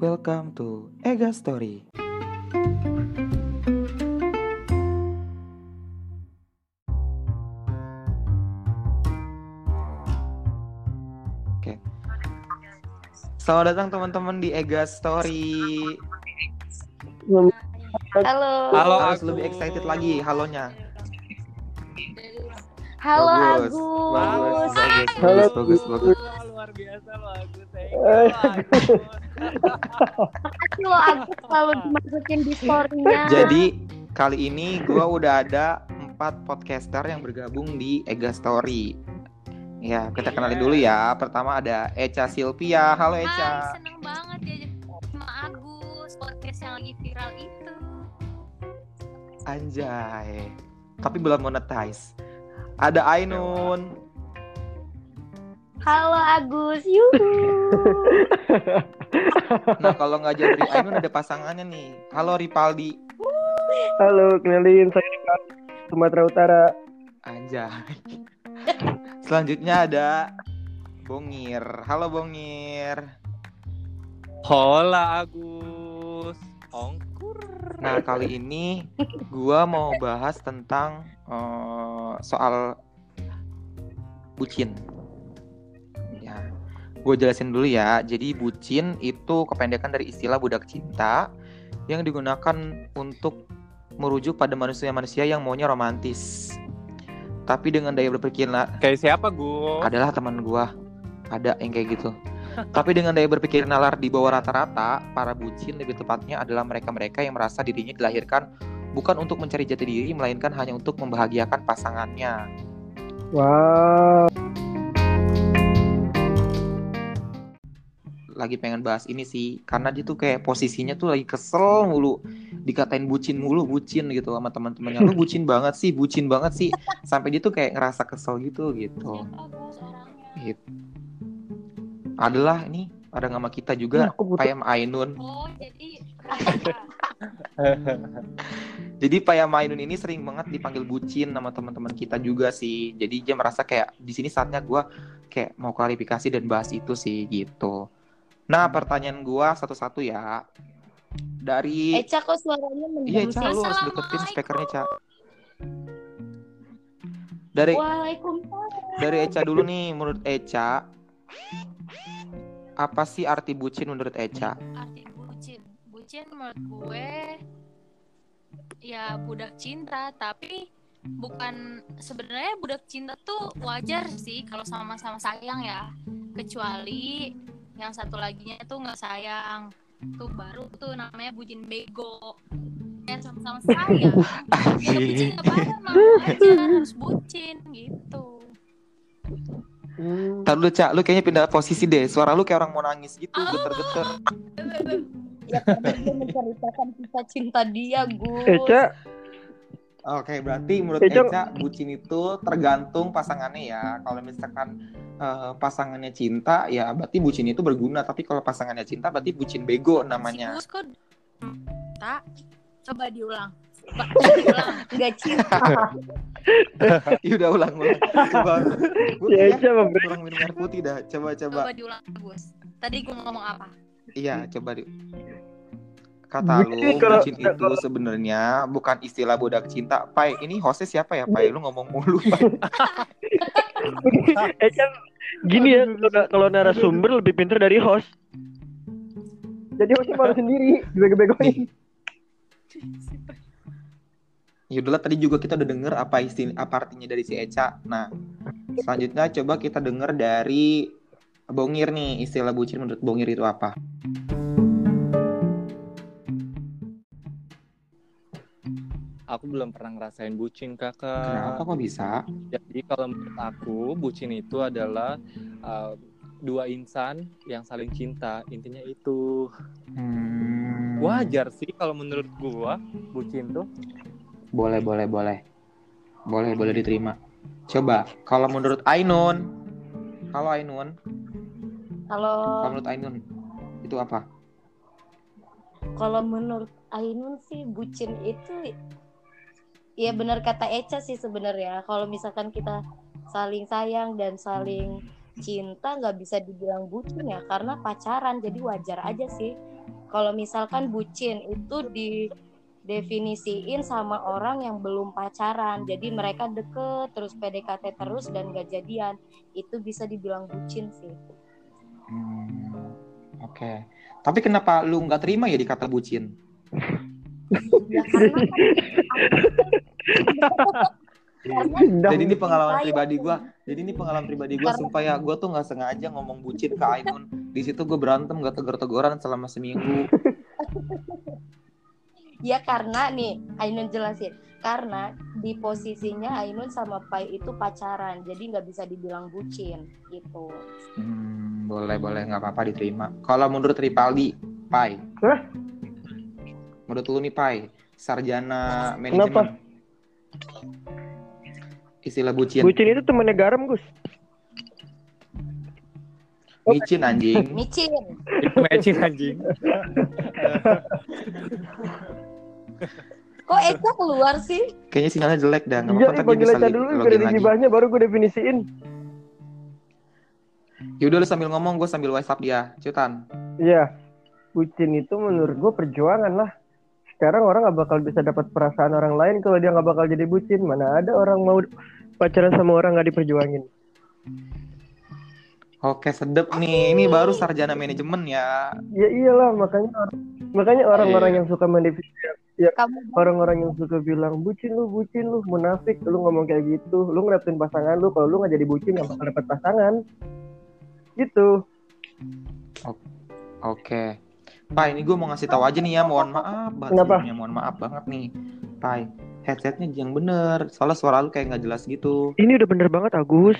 Welcome to Ega Story. Oke. Selamat datang teman-teman di Ega Story. Halo. Halo, Harus lebih excited lagi halonya. Halo Bagus. Agus. Bagus, bagus, Halo. bagus, bagus, bagus. Luar biasa lo Agus. Thank Eh. you, Agus. Aku loh Agus selalu dimasukin di story-nya. Jadi kali ini gua udah ada empat podcaster yang bergabung di Ega Story. Ya, kita kenalin dulu ya. Pertama ada Eca Silvia. Halo Hai, Eca. seneng banget diajak sama Agus podcast yang lagi viral itu. Anjay. Tapi belum monetize. Ada Ainun. Halo Agus. Yuhu. Nah, kalau nggak jauh dari Ainun ada pasangannya nih. Halo Ripaldi. Halo, kenalin saya Rika, Sumatera Utara. Anjay. Selanjutnya ada Bongir. Halo Bongir. Hola Agus. Ongkur. Nah, kali ini gua mau bahas tentang eh, soal bucin. Ya, gue jelasin dulu ya. Jadi bucin itu kependekan dari istilah budak cinta yang digunakan untuk merujuk pada manusia-manusia yang maunya romantis. Tapi dengan daya berpikir na- Kayak siapa, Gus? adalah teman gua ada yang kayak gitu. Tapi dengan daya berpikir nalar di bawah rata-rata, para bucin lebih tepatnya adalah mereka-mereka yang merasa dirinya dilahirkan bukan untuk mencari jati diri, melainkan hanya untuk membahagiakan pasangannya. Wow. Lagi pengen bahas ini sih, karena dia tuh kayak posisinya tuh lagi kesel mulu, dikatain bucin mulu, bucin gitu sama teman-temannya. Lu bucin banget sih, bucin banget sih, sampai dia tuh kayak ngerasa kesel gitu gitu. Gitu. Adalah ini ada nama kita juga, Payam Ainun. Oh, jadi Jadi Payam Ainun ini sering banget dipanggil bucin sama teman-teman kita juga sih. Jadi dia merasa kayak di sini saatnya gua kayak mau klarifikasi dan bahas itu sih gitu. Nah pertanyaan gua satu-satu ya. Dari Eca kok suaranya iya mendem Ca, sih? lu harus deketin speakernya Ca. Dari Waalaikumsalam. dari Eca dulu nih, menurut Eca apa sih arti bucin menurut Eca? arti bucin. Bucin menurut gue ya budak cinta, tapi bukan sebenarnya budak cinta tuh wajar sih kalau sama-sama sayang ya. Kecuali yang satu laginya tuh nggak sayang. Tuh baru tuh namanya bucin bego. Yang sama-sama sayang. Ya bucin aja harus bucin gitu. Hmm. Ntar dulu Ca, lu kayaknya pindah posisi deh. Suara lu kayak orang mau nangis gitu, geter-geter. Ya karena dia menceritakan kisah cinta dia, Gus. Eca, Oke, berarti menurut Eca- Eca bucin itu tergantung pasangannya ya. Kalau misalkan eh, pasangannya cinta, ya berarti bucin itu berguna. Tapi kalau pasangannya cinta, berarti bucin bego namanya. Kok tak coba diulang. Coba diulang. Enggak cinta. Iya udah ulang ulang. Coba. Ya, memberi- kurang minum air putih dah. Coba coba. Coba diulang Gus. Tadi gue ngomong apa? Iya, coba di. Kata lu Bucin kalau- itu sebenarnya bukan istilah budak cinta. Pai, ini hostnya siapa ya, Pai? Lu ngomong mulu, Pai. Eca gini ya kalau, kalau narasumber lebih pintar dari host. Jadi hostnya malu sendiri, bego-begoin. Ya udahlah tadi juga kita udah denger apa istilah apa artinya dari si Eca. Nah, selanjutnya coba kita denger dari Bongir nih istilah bucin menurut Bongir itu apa? Aku belum pernah ngerasain bucin, Kakak. Kenapa kok bisa? Jadi kalau menurut aku, bucin itu adalah uh, dua insan yang saling cinta. Intinya itu. Hmm, Wajar sih kalau menurut gua bucin tuh. Boleh, boleh, boleh. Boleh, boleh diterima. Coba kalau menurut Ainun. Halo Ainun. Kalau Kalau menurut Ainun itu apa? kalau menurut Ainun sih bucin itu ya benar kata Eca sih sebenarnya. Kalau misalkan kita saling sayang dan saling cinta nggak bisa dibilang bucin ya karena pacaran jadi wajar aja sih kalau misalkan bucin itu didefinisiin sama orang yang belum pacaran jadi mereka deket terus PDKT terus dan gak jadian itu bisa dibilang bucin sih Hmm, Oke. Tapi kenapa lu nggak terima ya dikata bucin? ya karena kan Jadi ini pengalaman pribadi gua. Jadi ini pengalaman pribadi gua. Karena- Sumpah ya, gua tuh nggak sengaja ngomong bucin ke Ainun. Di situ gue berantem, gak tegur-teguran selama seminggu. Ya karena nih Ainun jelasin karena di posisinya Ainun sama Pai itu pacaran jadi nggak bisa dibilang bucin gitu. Hmm, boleh, boleh, nggak apa-apa diterima. Kalau menurut Ripaldi, Pai. Hah? Menurut lu nih, Pai, sarjana Kenapa? Istilah bucin. Bucin itu temannya garam, Gus. Micin anjing. Micin. Matching anjing. Kok Eka keluar sih? Kayaknya sinyalnya jelek dah. Nggak Iya, apa-apa, panggil li- dulu biar gibahnya baru gue definisiin. Yaudah lu sambil ngomong, gue sambil WhatsApp dia. Cutan. Iya. Bucin itu menurut gue perjuangan lah. Sekarang orang nggak bakal bisa dapat perasaan orang lain kalau dia nggak bakal jadi bucin. Mana ada orang mau pacaran sama orang nggak diperjuangin. Oke, sedep nih. Ini baru sarjana manajemen ya. Ya iyalah makanya makanya orang-orang Iya. yang suka mendefinisi Kamu orang-orang yang suka bilang bucin lu bucin lu munafik lu ngomong kayak gitu lu ngeliatin pasangan lu kalau lu nggak jadi bucin nggak bakal dapet pasangan gitu Oke. Pai, ini gue mau ngasih tahu aja nih ya, mohon maaf banget Kenapa? mohon maaf banget nih. Pai, headsetnya yang bener, soalnya suara lu kayak nggak jelas gitu. ini udah bener banget Agus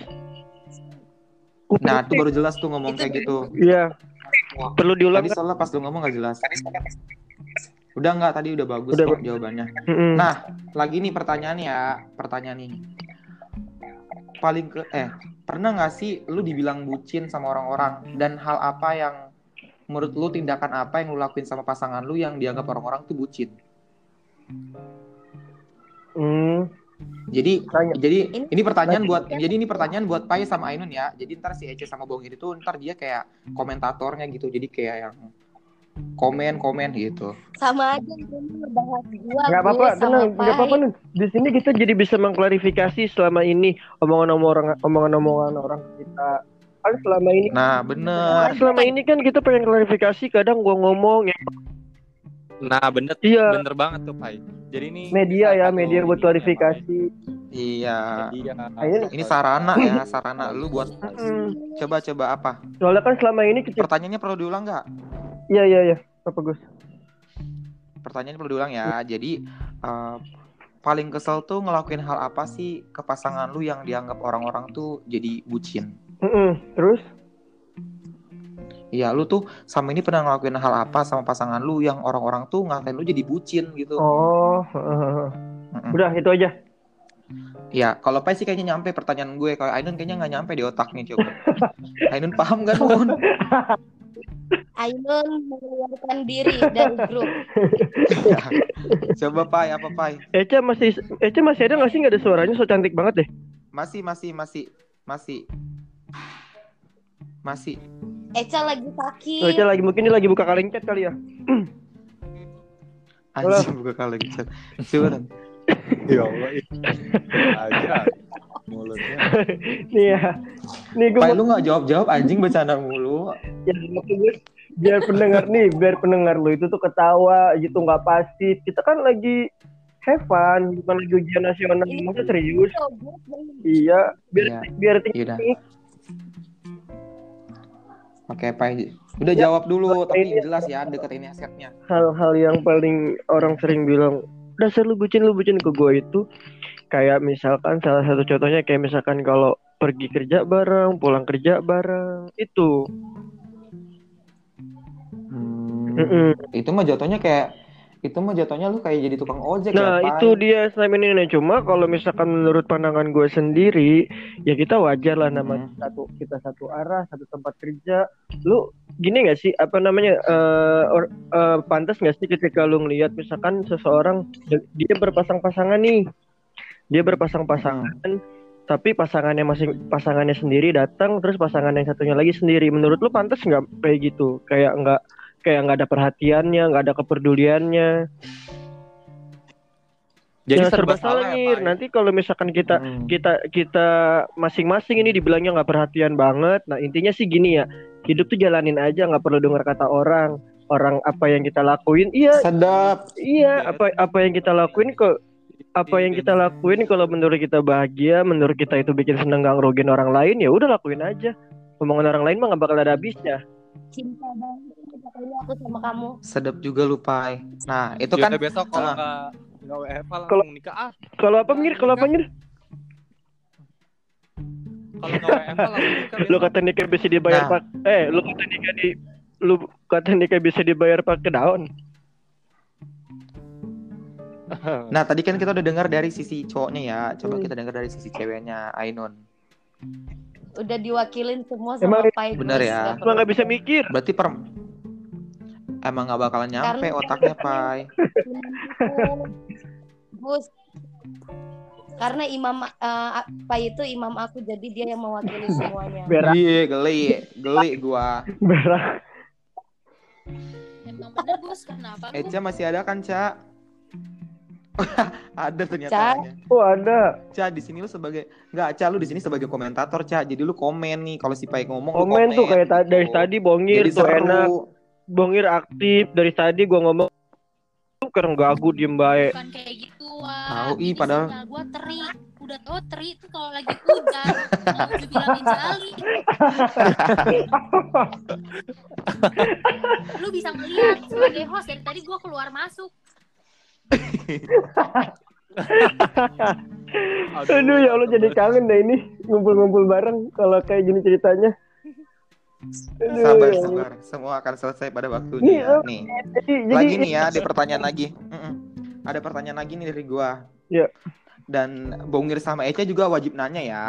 Kuping- Nah, itu baru jelas tuh ngomong kayak gitu. iya perlu diulang Tadi soalnya pas lu ngomong nggak jelas. Udah nggak, tadi udah bagus Udah, kok jawabannya. Mm-mm. Nah, lagi nih pertanyaan ya, pertanyaan nih. Paling ke, eh, pernah nggak sih lu dibilang bucin sama orang-orang dan hal apa yang menurut lu tindakan apa yang lu lakuin sama pasangan lu yang dianggap orang-orang tuh bucin? Hmm, Jadi Tanya. jadi Ini- ini pertanyaan buat Ini- jadi ini pertanyaan buat Pai sama Ainun ya. Jadi ntar si Ece sama Bong itu tuh ntar dia kayak komentatornya gitu. Jadi kayak yang komen-komen gitu. sama aja ini ngebahas gua nggak apa-apa tenang Pai. apa-apa di sini kita jadi bisa mengklarifikasi selama ini omongan-omongan omongan-omongan orang kita kan selama ini Nah, bener. kan selama ini kan kita pengen klarifikasi kadang gua ngomong ya Nah, bener iya bener banget tuh, Pai. Jadi ini media ya media buat klarifikasi Iya. Media. Ayo. Ini sarana ya, sarana lu buat coba-coba apa? soalnya kan selama ini kita Pertanyaannya perlu diulang nggak? iya iya iya apa Gus Pertanyaannya perlu diulang ya. Jadi eh, paling kesel tuh ngelakuin hal apa sih ke pasangan lu yang dianggap orang-orang tuh jadi bucin? Mm-mm. terus Iya, lu tuh sama ini pernah ngelakuin hal apa sama pasangan lu yang orang-orang tuh ngatain lu jadi bucin gitu? oh Mm-mm. udah itu aja Ya, kalau Pai sih kayaknya nyampe pertanyaan gue. Kalau Ainun kayaknya nggak nyampe di otaknya coba. Ainun paham gak Nun? Ainun mengeluarkan diri dari grup coba Pai, apa Pai? Eca masih Eca masih ada nggak sih nggak ada suaranya so cantik banget deh Masih, masih, masih, masih, masih. Eca lagi sakit Eca lagi mungkin dia lagi buka kaleng chat kali ya Anjing buka kaleng chat. Coba. Ya Allah. Aja mulutnya. nih ya nih gue Pai lu nggak jawab-jawab anjing bercanda mulu. ya, biar pendengar nih biar pendengar lo itu tuh ketawa gitu nggak pasti kita kan lagi have fun bukan lagi ujian nasional Ini masa serius Oh, iya biar Iya. biar Yaudah. Oke, Pai. Udah Ya, jawab dulu, tapi ini- jelas ya deketin headsetnya. hal-hal yang paling orang sering bilang dasar lu bucin lu bucin ke gue itu kayak misalkan salah satu contohnya kayak misalkan kalau pergi kerja bareng pulang kerja bareng itu Hmm, Mm-mm. Itu mah jatuhnya kayak itu mah jatuhnya lu kayak jadi tukang ojek Nah ya, itu dia selama ini Nah, cuma kalau misalkan menurut pandangan gue sendiri ya kita wajar lah nama Hmm. satu kita satu arah satu tempat kerja. Lu gini nggak sih apa namanya eh or- eh, pantas nggak sih ketika lu ngelihat misalkan seseorang dia berpasang-pasangan nih. Dia berpasang-pasangan tapi pasangannya masing pasangannya sendiri datang terus pasangan yang satunya lagi sendiri. Menurut lu pantas nggak kayak gitu? Kayak nggak kayak nggak ada perhatiannya nggak ada kepeduliannya Jadi Ya, serba serba salah ya, Nyir. Pak. nanti kalau misalkan kita Hmm. kita kita masing-masing ini dibilangnya nggak perhatian banget nah intinya sih gini ya hidup tuh jalanin aja nggak perlu dengar kata orang orang apa yang kita lakuin iya Sedap. iya apa apa yang kita lakuin kok apa yang kita lakuin kalau menurut kita bahagia menurut kita itu bikin seneng gak ngerugin orang lain ya udah lakuin aja omongan orang lain mah gak bakal ada habisnya cinta banget kayaknya aku sama kamu Sedap juga lu, Pai. Nah, itu Yaudah, kan besok kalau Ah. nggak nggak WFH langsung Kalau- nikah ah. kalau apa ngir kalau apa ngir Kalau nggak WFH langsung nikah. lu kata nikah bisa dibayar Nah. pak eh lu kata nikah di lu kata nikah bisa dibayar pakai daun Nah, tadi kan kita udah dengar dari sisi cowoknya ya. Coba Hmm. kita dengar dari sisi ceweknya, Ainun. Udah diwakilin semua Emang sama Pai bener Gus, ya? nggak emang nggak bisa mikir Berarti per emang nggak bakalan nyampe Karena- otaknya, Pai. Gus karena imam eh, Pai itu imam aku jadi dia yang mewakili semuanya Iya, geli, geli gua. berak Emang bener Gus, kenapa lu? Eca masih ada kan, Ca? ada ternyata. Ca? Oh ada Ca, di sini lu sebagai nggak Ca, lu di sini sebagai komentator, Ca. Jadi lu komen nih kalau si Pai ngomong lu komen tuh kayak ta- dari gitu. tadi bongir Jadi tuh seru. enak bongir aktif dari tadi gua ngomong tuh karena gagu diem baik Bukan kayak gitu, Wak. Tahu, ih, padahal- gua teri. Udah tau teri itu kalau lagi hujan. Mau dibilangin jali. Lu bisa ngeliat sebagai host dari tadi gua keluar masuk. Aduh ya Allah jadi kangen deh ini ngumpul-ngumpul bareng kalau kayak gini ceritanya. Aduh, Sabar, ya sabar. Semua akan selesai pada Nih, waktunya. eh, Nih, Jadi, jadi lagi nih ya, ada pertanyaan lagi. Mm-mm. Ada pertanyaan lagi nih dari gua. Iya. Dan Bongir sama Eca juga wajib nanya ya.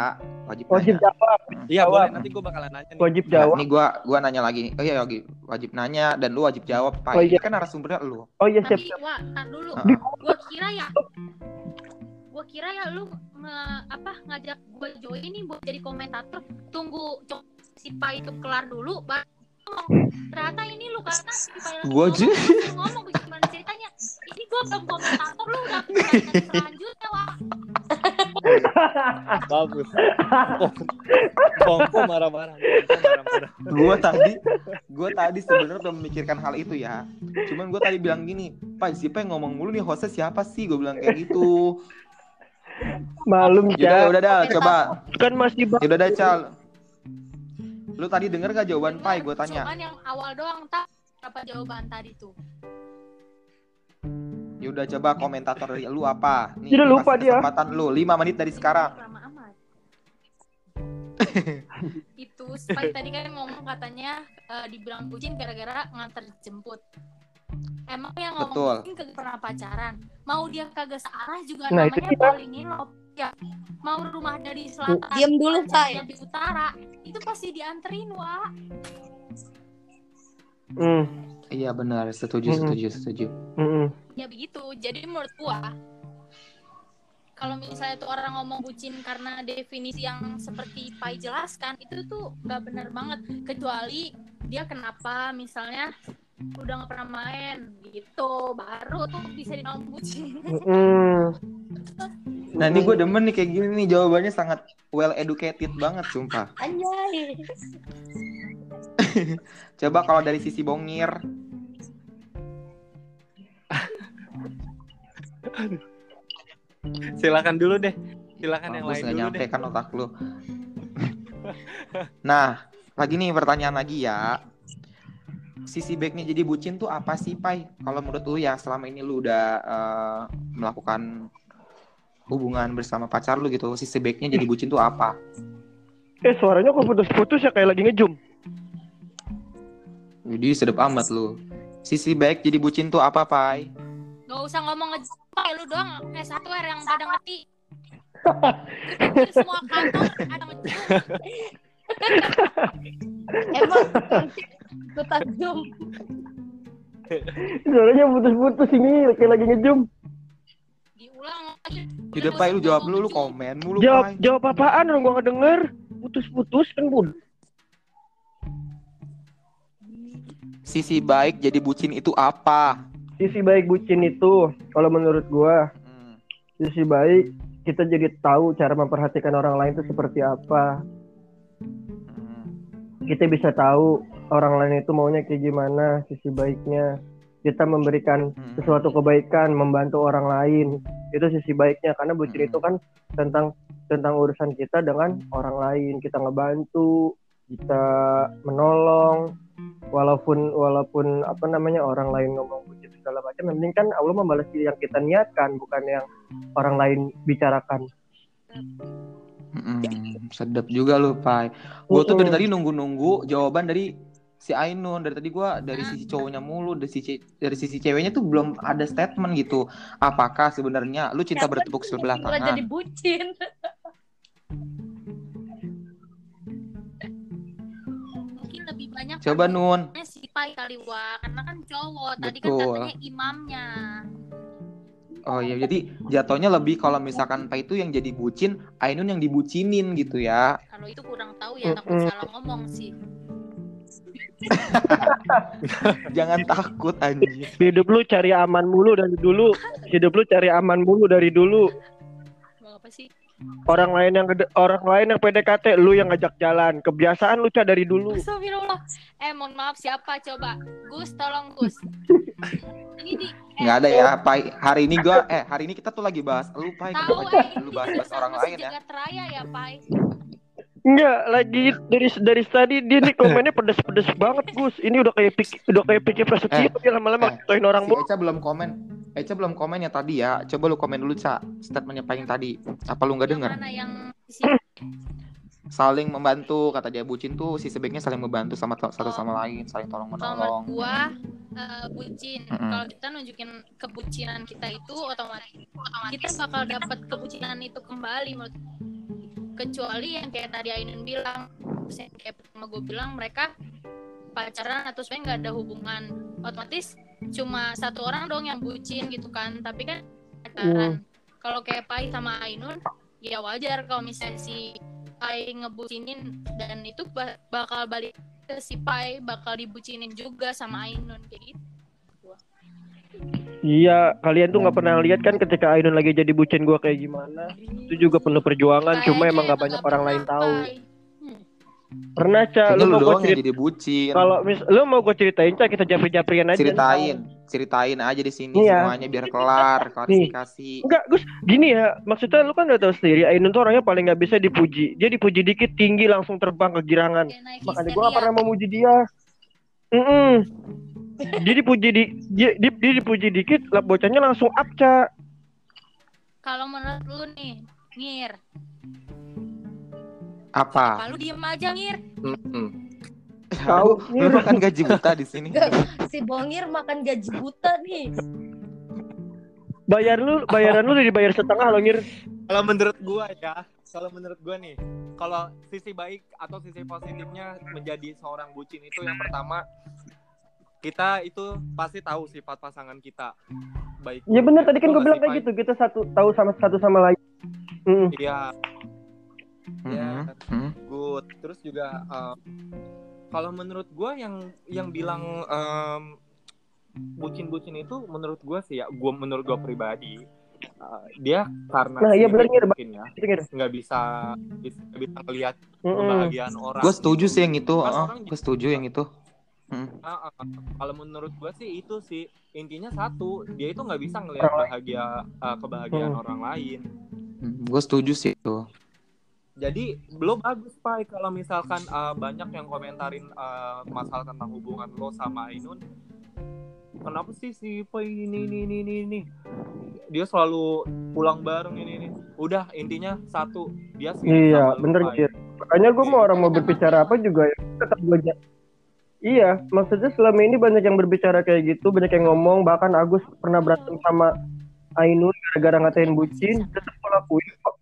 Wajib, wajib nanya. jawab, Iya boleh nanti gue bakalan nanya nih. wajib Nah, jawab. nih gua gua nanya lagi. Oh iya, wajib, wajib nanya dan lu wajib jawab, Pak. Oh, iya. Ini kan narasumbernya lu. Oh iya siap. Tapi Wak, tar dulu. Heeh. Gua kira ya gua kira ya lu nge, apa ngajak gue join nih buat jadi komentator tunggu si Pai itu kelar dulu baru ngomong. ternyata ini lu karena si lagi Gua ngomong, bagaimana ceritanya ini gua belum komentator lu udah selanjutnya Wak Bagus. Bongko marah-marah. Gua tadi gua tadi sebenarnya udah memikirkan hal itu ya. Cuman gua tadi bilang gini, Pak, siapa yang ngomong mulu nih hostnya siapa sih? Gua bilang kayak gitu. Malum Cal. udah dah, coba. Kan masih ba- Yaudah dah, Cal. Lu tadi denger gak jawaban Pai? Gua tanya. cuman yang awal doang tak apa jawaban tadi tuh Yaudah Ya coba komentator dari lu apa? Nih, kasih lupa dia. Kesempatan lu 5 menit dari sekarang. lama amat itu Pai tadi kan ngomong katanya eh, dibilang bucin gara-gara nganter jemput emang yang ngomong Betul. bucin kagak pernah pacaran mau dia kagak searah juga Nah, namanya dia. falling in love ya mau rumah dari selatan Diam dulu, yang di utara itu pasti dianterin wa Hmm, Iya benar, setuju, Mm-mm. setuju, setuju. hmm, ya begitu jadi menurut gua kalau misalnya tuh orang ngomong bucin karena definisi yang seperti Pai jelaskan itu tuh nggak benar banget kecuali dia kenapa misalnya udah nggak pernah main gitu baru tuh bisa dibilang bucin. Nah ini gue demen nih kayak gini nih jawabannya sangat well educated banget sumpah. Anjay. Coba kalau dari sisi bongir, Silakan dulu deh. Silakan yang lain dulu nyampe deh. kan otak lu. nah, lagi nih pertanyaan lagi ya. Sisi baiknya jadi bucin tuh apa sih, Pai? Kalau menurut lu ya selama ini lu udah eh, melakukan hubungan bersama pacar lu gitu, sisi baiknya jadi bucin tuh apa? Eh suaranya kok putus-putus ya kayak lagi ngejum. Jadi sedep amat lu. Sisi baik jadi bucin tuh apa, Pai? Gak usah ngomong ngejumpai lu doang S1 R yang pada ngerti semua kantor ada ngejum Emang tetap zoom. Suaranya putus-putus ini kayak lagi ngejum. Diulang lagi Yaudah Pai lu jawab dulu lu komen mulu Jawab Pai. jawab apaan orang gua nggak denger. Putus-putus kan bud. Sisi baik jadi bucin itu apa? Sisi baik bucin itu kalau menurut gua Hmm. sisi baik kita jadi tahu cara memperhatikan orang lain itu seperti apa. Hmm. Kita bisa tahu orang lain itu maunya kayak gimana, sisi baiknya. Kita memberikan Hmm. sesuatu kebaikan, membantu orang lain. Itu sisi baiknya karena bucin Hmm. itu kan tentang tentang urusan kita dengan orang lain. Kita ngebantu, kita menolong walaupun walaupun apa namanya orang lain ngomong segala macam yang penting kan Allah membalas yang kita niatkan bukan yang orang lain bicarakan. Mm-mm, sedap juga lu, Pai. Gue tuh dari tadi nunggu-nunggu jawaban dari si Ainun. Dari tadi gua dari sisi cowoknya mulu, dari sisi dari sisi ceweknya tuh belum ada statement gitu. Apakah sebenarnya lu cinta bertepuk sebelah tangan? jadi bucin. Coba Nun. si Pai kali Wak. karena kan cowok. Tadi kan Betul. katanya imamnya. Oh iya, jadi jatuhnya lebih kalau misalkan Pai itu yang jadi bucin, Ainun yang dibucinin gitu ya. Kalau itu kurang tahu ya, takut Mm-mm. salah ngomong sih. Jangan takut anjir. Hidup lu cari aman mulu dari dulu. Hidup lu cari aman mulu dari dulu. Mau apa sih? Orang lain yang orang lain yang PDKT, lu yang ngajak jalan. Kebiasaan lu Ca dari dulu. Astagfirullah. Eh, mohon maaf siapa coba? Gus, tolong Gus. Ini di eh, Nggak ada ya, Pai. Hari ini gua eh hari ini kita tuh lagi bahas lu, Pai. Tahu eh, lu ini bahas-bahas orang lain ya? ya, Pai. Enggak, lagi dari dari tadi dia nih komennya pedes-pedes banget, Gus. Ini udah kayak pik, udah kayak pikir prasetyo dia lama-lama eh, orang Si. Eca belum komen. Eca belum komen ya tadi ya. Coba lu komen dulu, Ca. Statementnya paling tadi. Apa lu nggak dengar? mana yang? Saling membantu, kata dia bucin tuh si sebaiknya saling membantu sama satu sama lain, saling tolong Kalau menolong. gua eh, bucin. Mm-mm. Kalau kita nunjukin kebucinan kita itu otomatis kita bakal dapat kebucinan itu kembali menurut kecuali yang kayak tadi Ainun bilang yang kayak pertama gue bilang mereka pacaran atau sebenarnya nggak ada hubungan. Otomatis cuma satu orang dong yang bucin gitu kan. Tapi kan pacaran. Kalau kayak Pai sama Ainun ya wajar kalau misalnya si Pai ngebucinin dan itu ba- bakal balik ke si Pai bakal dibucinin juga sama Ainun kayak gitu Iya, kalian tuh nggak pernah lihat kan ketika Ainun lagi jadi bucin gua kayak gimana? Itu juga penuh perjuangan, cuma Kayaknya emang nggak banyak orang lain tahu. Pernah Ca, Kayaknya lu lu mau yang cerita jadi bucin. kalau mis lu mau gua ceritain Ca, kita japri-japrian aja. Ceritain, ceritain aja di sini Iya. semuanya biar kelar, klarifikasi. Enggak, Gus, gini ya. Maksudnya lu kan udah tahu sendiri, Ainun tuh orangnya paling nggak bisa dipuji. Dia dipuji dikit tinggi langsung terbang kegirangan. Kayak naik Makanya gua gak pernah memuji dia. Mm dia dipuji di dia, dia, dia dipuji dikit, lah bocahnya langsung up, Ca. kalau menurut lu nih ngir Apa? kalau diem aja ngir Tahu. Lu makan gaji buta di sini. Si Bongir makan gaji buta nih. Bayar lu, bayaran lu udah dibayar setengah loh, Ngir. Kalau menurut gua ya, kalau menurut gua nih, kalau sisi baik atau sisi positifnya menjadi seorang bucin itu yang pertama kita itu pasti tahu sifat pasangan kita baik. Ya bener tadi kan gue bilang kayak gitu, kita satu tahu sama satu sama lain. Mm. Iya, Iya. Mhm, mhm. good. Terus juga um, kalau menurut gua yang yang bilang um, bucin-bucin itu menurut gua sih ya, gua menurut gua pribadi uh, dia karena Nah, iya bener, mungkin ya nggak bisa bisa nggak bisa ngelihat Mm-mm. kebahagiaan orang. Gue setuju gitu. sih yang itu. Orang Gue setuju yang itu. Ah, ah, ah. kalau menurut gua sih itu sih intinya satu dia itu nggak bisa ngelihat bahagia uh, kebahagiaan Hmm. orang lain Gue setuju sih itu. jadi belum bagus pak kalau misalkan uh, banyak yang komentarin uh, masalah tentang hubungan lo sama Ainun kenapa sih si Pai ini ini ini ini ini dia selalu pulang bareng ini ini udah intinya satu dia sih Iya, bener Ngir. Makanya gue mau orang mau berbicara apa juga ya tetap gue Iya, maksudnya selama ini banyak yang berbicara kayak gitu, banyak yang ngomong, bahkan Agus pernah berantem sama Ainun gara-gara ngatain bucin, tetap gue lakuin kok.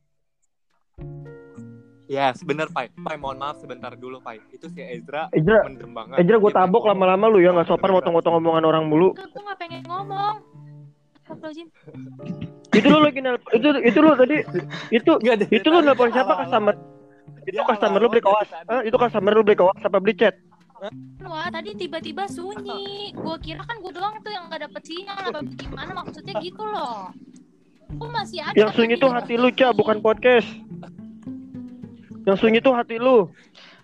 yes bener Pai Pai mohon maaf sebentar dulu Pai itu si Ezra Ejra, mendem banget Ejra gue Dia tabok lama-lama lu ya nggak sopan motong-motong omongan orang mulu. Enggak, gue gak pengen ngomong. Itu lu lagi nelpon itu itu lu tadi itu itu lu nelpon siapa customer? Itu customer lu beli tadi. Hah? Itu customer lu beli kaos apa beli chat? Wah, tadi tiba-tiba sunyi. Gua kira kan gua doang tuh yang nggak dapet sinyal apa gimana maksudnya gitu loh. Kok masih ada? Yang sunyi tadi tuh hati lu, bukan podcast. Yang sunyi tuh hati lu.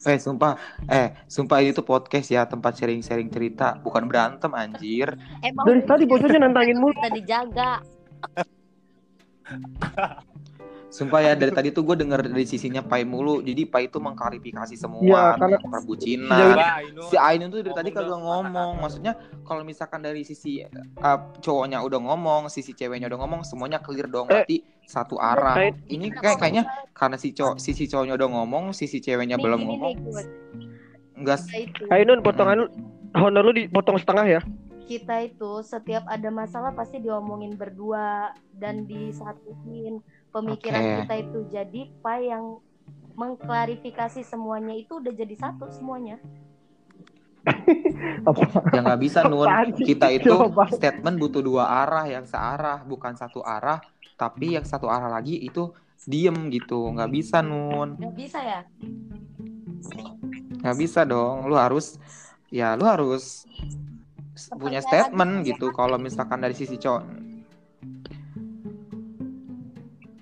Eh sumpah, eh sumpah itu podcast ya tempat sharing-sharing cerita, bukan berantem anjir. Emang Dari tadi bocahnya nantangin mulu. kita dijaga. Sumpah ya dari tadi tuh gue denger dari sisinya Pai mulu, jadi Pai itu mengklarifikasi semua Iya, karena- perbucinan. ini- Ainun. Si Ainun tuh dari tadi Ngomong kagak dong, ngomong. Maksudnya kalau misalkan dari sisi uh, cowoknya udah ngomong, sisi ceweknya udah ngomong, semuanya clear dong. Eh. Berarti satu arah. Ini kayak kayaknya karena si cowok sisi cowoknya udah ngomong, sisi ceweknya Nih, belum gini ngomong. Enggak Ainun potongan lu honor lu dipotong setengah ya. kita itu setiap ada masalah pasti diomongin berdua dan disatuin pemikiran Oke. kita itu jadi Pak yang mengklarifikasi semuanya itu udah jadi satu semuanya. Apa? ya nggak bisa sih? Kita itu statement butuh dua arah yang searah, bukan satu arah. Tapi yang satu arah lagi itu diem gitu, nggak bisa nun. Nggak bisa ya? nggak bisa dong lu harus ya lu harus punya statement gitu kalau misalkan dari sisi cowok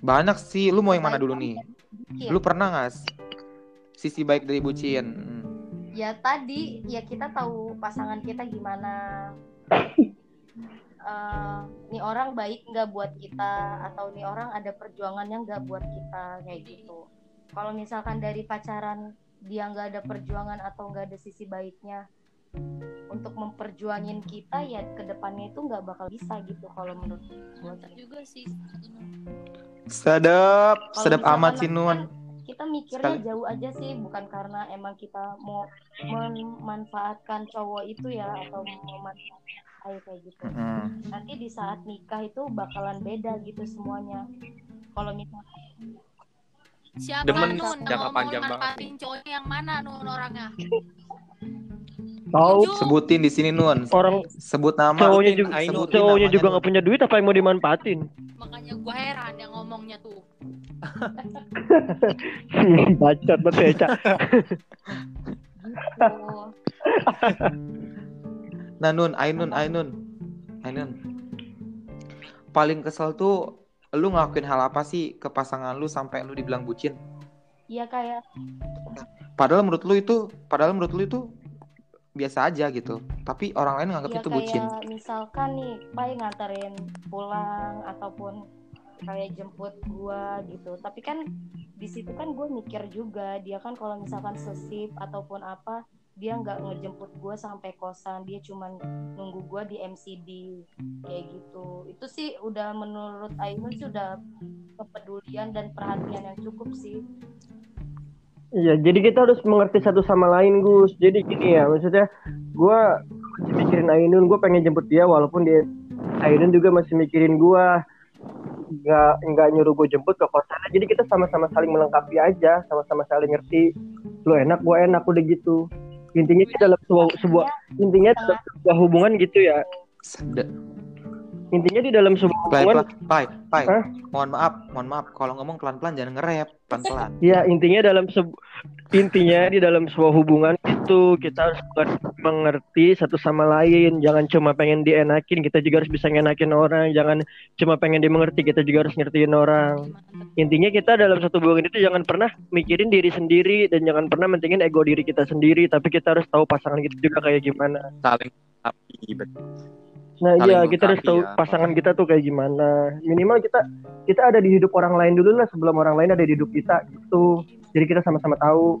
banyak sih lu mau yang mana dulu nih lu pernah nggak sisi baik dari bucin. Ya tadi ya kita tahu pasangan kita gimana. Eh, nih orang baik nggak buat kita atau nih orang ada perjuangannya nggak buat kita kayak gitu. Kalau misalkan dari pacaran dia nggak ada perjuangan atau nggak ada sisi baiknya untuk memperjuangin kita ya ke depannya itu nggak bakal bisa gitu kalau menurut gue. Juga sih. sedap Kalau sedap amat sih nun kita mikirnya Sekali- jauh aja sih bukan karena emang kita mau memanfaatkan cowok itu ya atau memanfaatkan Ai kayak gitu Mm-mm. nanti di saat nikah itu bakalan beda gitu semuanya kalau misalkan Siapa Demen Nun jangka panjang banget cowoknya yang mana Nun orangnya? Tahu sebutin di sini nun orang sebut nama cowoknya Sebutin, juga Ainun. sebutin cowoknya juga nggak punya duit apa yang mau dimanfaatin? Makanya gua heran yang ngomongnya tuh. Bacot banget ya, Ca. tuh, Nah Nun, Ainun, Ainun, Ainun. Paling kesel tuh lu ngelakuin hal apa sih ke pasangan lu sampai lu dibilang bucin? ya kayak Padahal menurut lu itu, padahal menurut lu itu biasa aja gitu. Tapi orang lain nganggap ya itu bucin. kayak misalkan nih Pai nganterin pulang ataupun kayak jemput gua gitu tapi kan di situ kan gue mikir juga dia kan kalau misalkan sesip ataupun apa dia nggak ngejemput gue sampai kosan dia cuman nunggu gue di MCD kayak gitu itu sih udah menurut Ainun sih udah kepedulian dan perhatian yang cukup sih Iya, jadi kita harus mengerti satu sama lain, Gus. Jadi gini ya, maksudnya gue masih mikirin Ainun, gue pengen jemput dia walaupun dia Ainun juga masih mikirin gue. Nggak nggak nyuruh gue jemput ke kosannya. Jadi kita sama-sama saling melengkapi aja, sama-sama saling ngerti. Lu enak, gue enak, udah gitu. Intinya kita dalam sebuah, sebuah intinya dalam sebuah hubungan gitu ya. Intinya di dalam sebuah hubungan pai, pai? Mohon maaf, mohon maaf. Kalau ngomong pelan-pelan jangan nge-rap, pelan-pelan. Ya intinya dalam sebu- intinya di dalam sebuah hubungan itu kita harus menger- mengerti satu sama lain. Jangan cuma pengen dienakin, kita juga harus bisa ngenakin orang. Jangan cuma pengen dimengerti, kita juga harus ngertiin orang. Intinya kita dalam satu hubungan itu jangan pernah mikirin diri sendiri dan jangan pernah mentingin ego diri kita sendiri. Tapi kita harus tahu pasangan kita juga kayak gimana. saling tapi betul. Nah Saling iya kita harus tahu ya. pasangan kita tuh kayak gimana. Minimal kita kita ada di hidup orang lain dulu lah sebelum orang lain ada di hidup kita gitu. Jadi kita sama-sama tahu.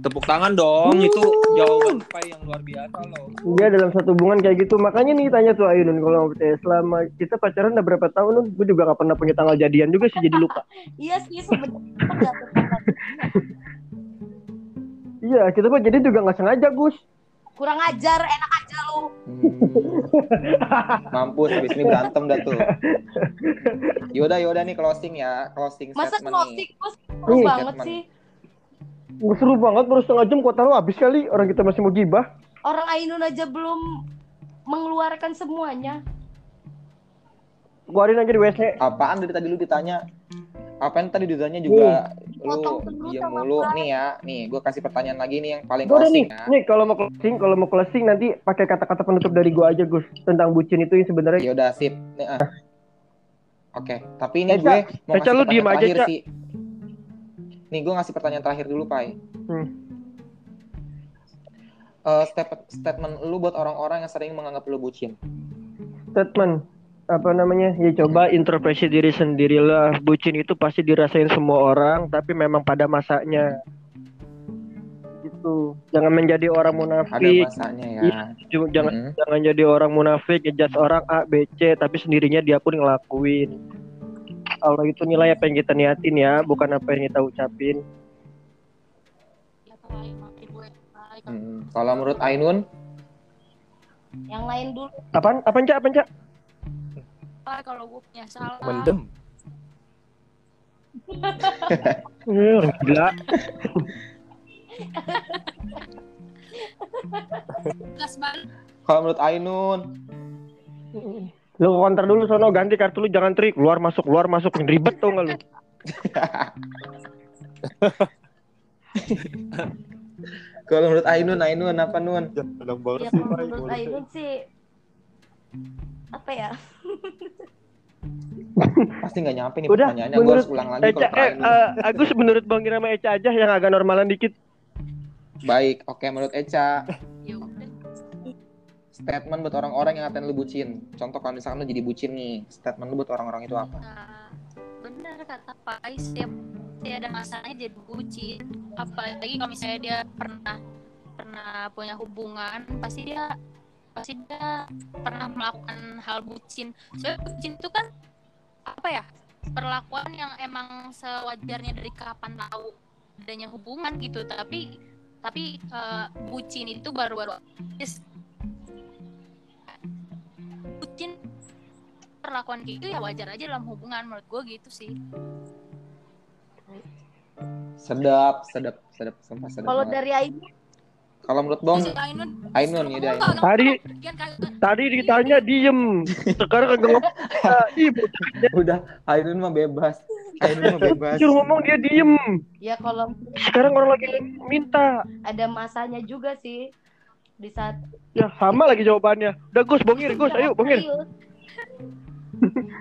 Tepuk tangan dong, itu jawaban Pai yang luar biasa loh. Iya dalam satu hubungan kayak gitu makanya nih tanya tuh Ayunun kalau mau percaya selama kita pacaran udah berapa tahun Nun? gue juga gak pernah punya tanggal jadian juga sih jadi lupa iya sih sebenarnya iya kita mah jadi juga nggak sengaja Gus kurang ajar enak aja lu Hmm. Mampus habis ini berantem dah tuh. Yaudah, yaudah nih closing ya, closing masa closing bos seru Nih. banget Statement. sih Nggak seru banget baru setengah jam kota lu habis kali orang kita masih mau gibah orang Ainun aja belum mengeluarkan semuanya Keluarin aja di WC. Apaan dari tadi lu ditanya? Apaan tadi ditanya juga lu sama mulu nih ya. Nih, gue kasih pertanyaan lagi nih yang paling udah nih, closing ya. nih kalau mau closing, kalau mau closing nanti pakai kata-kata penutup dari gua aja Gus tentang bucin itu yang sebenarnya Ya udah sip. Nih, ah. Oke, tapi ini Eca, gue mau Eca, lu pertanyaan diem aja, terakhir Ca. sih. Nih, gue ngasih pertanyaan terakhir dulu, Pai. Hmm. Eh, step- statement lu buat orang-orang yang sering menganggap lu bucin. statement apa namanya ya coba introspeksi diri sendiri lah bucin itu pasti dirasain semua orang tapi memang pada masanya gitu jangan menjadi orang Ada munafik masanya ya. Iya. Jangan Mm-mm. jangan jadi orang munafik ngejudge orang A B C tapi sendirinya dia pun ngelakuin Allah itu nilai apa yang kita niatin ya bukan apa yang kita ucapin Ya. Pai, kalau. Kalau menurut Ainun, yang lain dulu apaan apaan cak apaan cak Pai, kalau gue punya salah. Mendem. Eh, orang gila kalau menurut Ainun, lu counter dulu sono ganti kartu lu jangan trik keluar masuk keluar masuk ribet tuh nggak lu kalau menurut Ainun, Ainun apa Nun? Ya Pai. menurut Ainun sih apa ya Pasti nggak nyampe nih Udah, pertanyaannya. Gue harus ulang lagi Eca, kalau eh, eh, Agus menurut Bang Irama Eca aja yang agak normalan dikit. Baik, oke menurut Eca, Ya statement buat orang-orang yang ngatain lu bucin. Contoh kalau misalkan lu jadi bucin nih, statement lu buat orang-orang itu apa? Nah, benar kata Pai, setiap dia ada masanya jadi bucin. Apalagi kalau misalnya dia pernah pernah punya hubungan, pasti dia pasti dia pernah melakukan hal bucin. Soalnya bucin itu kan apa ya? Perlakuan yang emang sewajarnya dari kapan tahu adanya hubungan gitu, tapi tapi eh, bucin itu baru-baru bucin perlakuan gitu ya wajar aja dalam hubungan menurut gue gitu sih Sedap, sedap, sedap, sumpah sedap. kalau dari Ainun Kalau menurut Bong, Ainun Ainun ya dia. Tadi-. Tadi ditanya diem, sekarang kagak ngomong. Ah, udah Ainun mah bebas. Ainun mah bebas. suruh ngomong dia diem. ya kalau Sekarang orang lagi minta. ada masanya juga sih di saat Ya sama lagi jawabannya. Udah Gus, bongir, Gus, ayo bongir. Serius.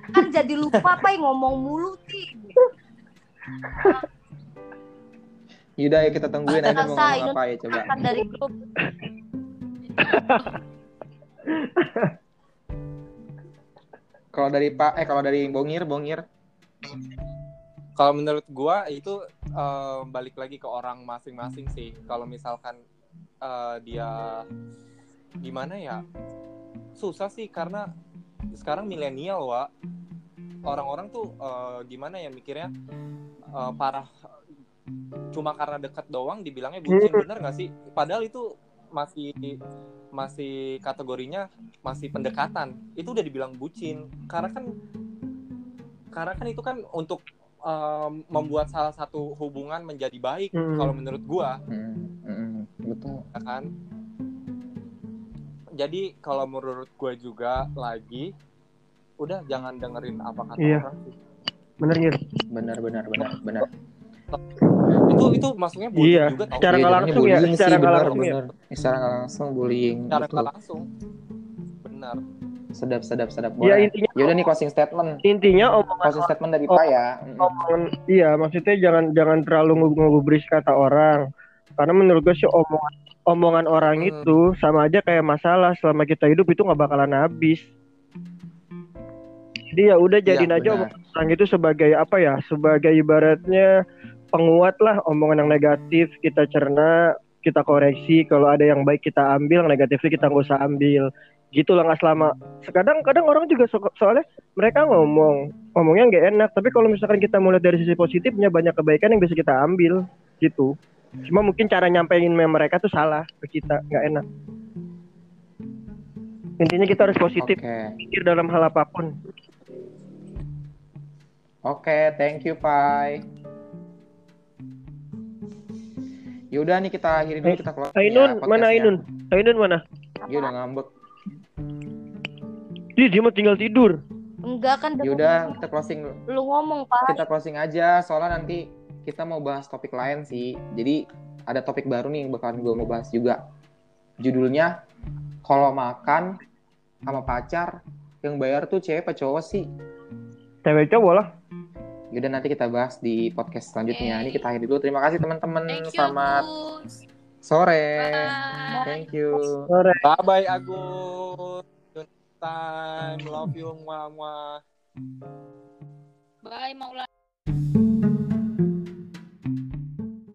kan jadi lupa apa ngomong mulu sih Yaudah ya kita tungguin Ainun mau ngomong apa ya coba. dari grup Kalau dari Pak, eh kalau dari Bongir, Bongir. Kalau menurut gua itu eh, balik lagi ke orang masing-masing sih. Kalau misalkan eh, dia gimana ya? Susah sih karena sekarang milenial, wa orang-orang tuh eh, gimana ya mikirnya eh, parah cuma karena dekat doang dibilangnya bucin bener gak sih? Padahal itu masih masih kategorinya masih pendekatan itu udah dibilang bucin karena kan karena kan itu kan untuk um, membuat salah satu hubungan menjadi baik Hmm. kalau menurut gua Hmm, hmm, betul. ya kan jadi kalau menurut gua juga lagi udah jangan dengerin apa kata Iya. orang sih. Bener. Benar, benar, benar, benar. Itu itu maksudnya bullying Iya, juga tau secara Iya, nggak langsung ya, bullying secara sih, nggak benar, langsung ya. Secara nggak langsung bullying. secara betul. nggak langsung benar Sedap, sedap, sedap. Ya Boleh. intinya Yaudah nih closing statement. intinya omongan Closing statement dari. Pak ya. Omongan iya maksudnya jangan jangan terlalu ngegubris kata orang karena menurut gue sih omongan omongan orang Hmm. itu sama aja kayak masalah selama kita hidup itu nggak bakalan habis jadi ya udah jadiin Iya, aja benar. omongan orang itu sebagai apa ya sebagai ibaratnya penguat lah omongan yang negatif kita cerna kita koreksi. Kalau ada yang baik kita ambil yang negatifnya kita nggak usah ambil. Gitu lah nggak selama. Kadang kadang orang juga so- soalnya mereka ngomong ngomongnya nggak enak. Tapi kalau misalkan kita mulai dari sisi positifnya banyak kebaikan yang bisa kita ambil gitu. Cuma mungkin cara nyampein mereka tuh salah ke kita nggak enak. Intinya kita harus positif Oke. pikir dalam hal apa pun. Oke, thank you, Pai. Yaudah nih kita akhiri dulu Eh, kita keluar. Ainun mana Ainun Ainun mana Dia udah ngambek. Ih, dia mah tinggal tidur. Enggak kan Ya udah kita closing lu ngomong Pak. kita closing aja soalnya nanti kita mau bahas topik lain sih. Jadi ada topik baru nih yang bakalan gue mau bahas juga. Judulnya kalau makan sama pacar yang bayar tuh cewek apa cowok sih? Cewek cowok lah. Yaudah nanti kita bahas di podcast selanjutnya. Oke. Ini kita akhiri dulu. Terima kasih teman-teman. Selamat sore. Bye. Thank you. Sore. Bye bye Agus. Good time. Love you, mama. Bye, Maula.